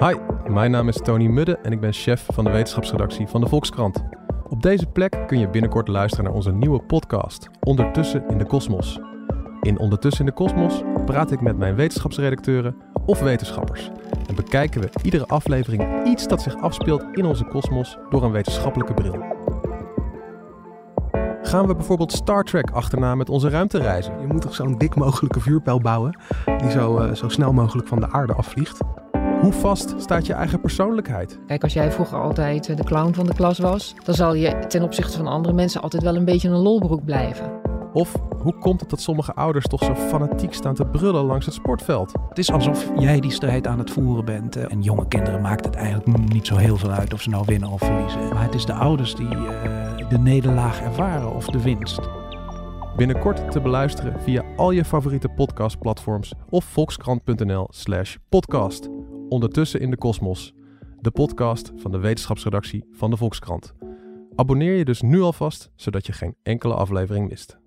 Hi, mijn naam is Tony Mudde en ik ben chef van de wetenschapsredactie van de Volkskrant. Op deze plek kun je binnenkort luisteren naar onze nieuwe podcast, Ondertussen in de Kosmos. In Ondertussen in de Kosmos praat ik met mijn wetenschapsredacteuren of wetenschappers. En bekijken we iedere aflevering iets dat zich afspeelt in onze kosmos door een wetenschappelijke bril. Gaan we bijvoorbeeld Star Trek achterna met onze ruimtereizen? Je moet toch zo'n dik mogelijke vuurpijl bouwen die zo, uh, zo snel mogelijk van de aarde afvliegt. Hoe vast staat je eigen persoonlijkheid? Kijk, als jij vroeger altijd de clown van de klas was, dan zal je ten opzichte van andere mensen altijd wel een beetje een lolbroek blijven. Of hoe komt het dat sommige ouders toch zo fanatiek staan te brullen langs het sportveld? Het is alsof jij die strijd aan het voeren bent. En jonge kinderen maakt het eigenlijk niet zo heel veel uit of ze nou winnen of verliezen. Maar het is de ouders die uh, de nederlaag ervaren of de winst. Binnenkort te beluisteren via al je favoriete podcastplatforms of volkskrant.nl/slash podcast. Ondertussen in de Kosmos, de podcast van de wetenschapsredactie van de Volkskrant. Abonneer je dus nu alvast, zodat je geen enkele aflevering mist.